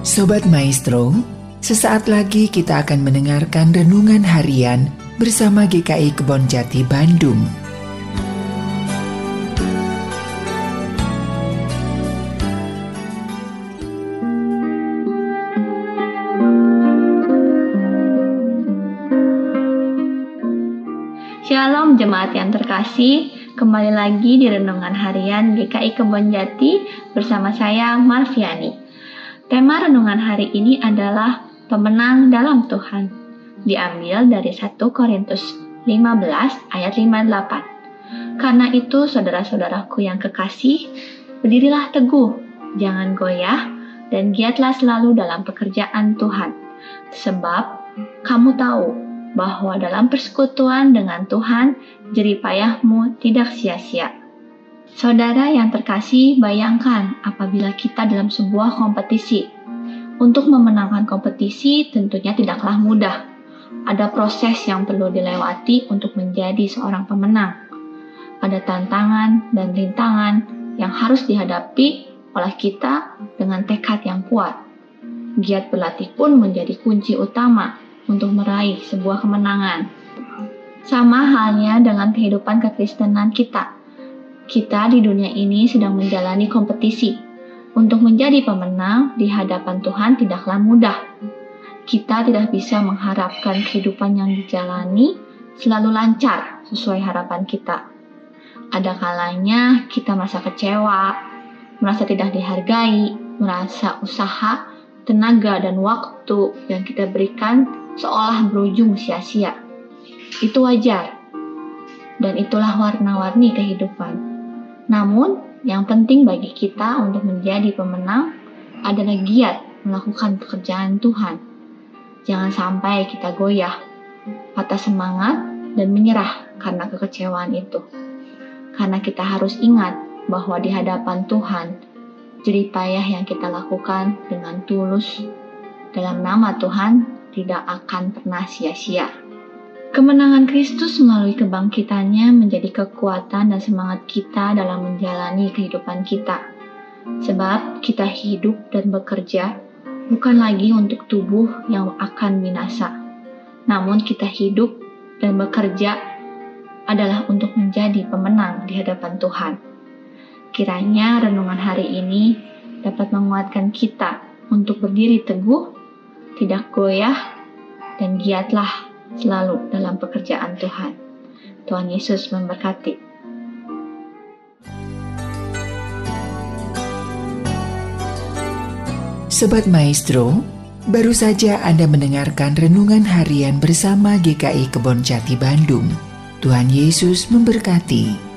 Sobat Maestro, sesaat lagi kita akan mendengarkan renungan harian bersama GKI Kebon Jati Bandung. Shalom jemaat yang terkasih, kembali lagi di Renungan Harian GKI Kebon Jati bersama saya Marviani. Tema renungan hari ini adalah pemenang dalam Tuhan. Diambil dari 1 Korintus 15 ayat 58. Karena itu saudara-saudaraku yang kekasih, berdirilah teguh, jangan goyah, dan giatlah selalu dalam pekerjaan Tuhan. Sebab kamu tahu bahwa dalam persekutuan dengan Tuhan, jeripayahmu tidak sia-sia. Saudara yang terkasih, bayangkan apabila kita dalam sebuah kompetisi. Untuk memenangkan kompetisi tentunya tidaklah mudah. Ada proses yang perlu dilewati untuk menjadi seorang pemenang. Ada tantangan dan rintangan yang harus dihadapi oleh kita dengan tekad yang kuat. Giat berlatih pun menjadi kunci utama untuk meraih sebuah kemenangan. Sama halnya dengan kehidupan kekristenan kita. Kita di dunia ini sedang menjalani kompetisi. Untuk menjadi pemenang di hadapan Tuhan tidaklah mudah. Kita tidak bisa mengharapkan kehidupan yang dijalani selalu lancar sesuai harapan kita. Ada kalanya kita merasa kecewa, merasa tidak dihargai, merasa usaha, tenaga, dan waktu yang kita berikan seolah berujung sia-sia. Itu wajar, dan itulah warna-warni kehidupan. Namun, yang penting bagi kita untuk menjadi pemenang adalah giat melakukan pekerjaan Tuhan. Jangan sampai kita goyah, patah semangat, dan menyerah karena kekecewaan itu. Karena kita harus ingat bahwa di hadapan Tuhan, jeripayah yang kita lakukan dengan tulus dalam nama Tuhan tidak akan pernah sia-sia. Kemenangan Kristus melalui kebangkitannya menjadi kekuatan dan semangat kita dalam menjalani kehidupan kita. Sebab kita hidup dan bekerja bukan lagi untuk tubuh yang akan binasa. Namun kita hidup dan bekerja adalah untuk menjadi pemenang di hadapan Tuhan. Kiranya renungan hari ini dapat menguatkan kita untuk berdiri teguh tidak goyah, dan giatlah selalu dalam pekerjaan Tuhan. Tuhan Yesus memberkati. Sobat Maestro, baru saja Anda mendengarkan renungan harian bersama GKI Kebon Jati Bandung. Tuhan Yesus memberkati.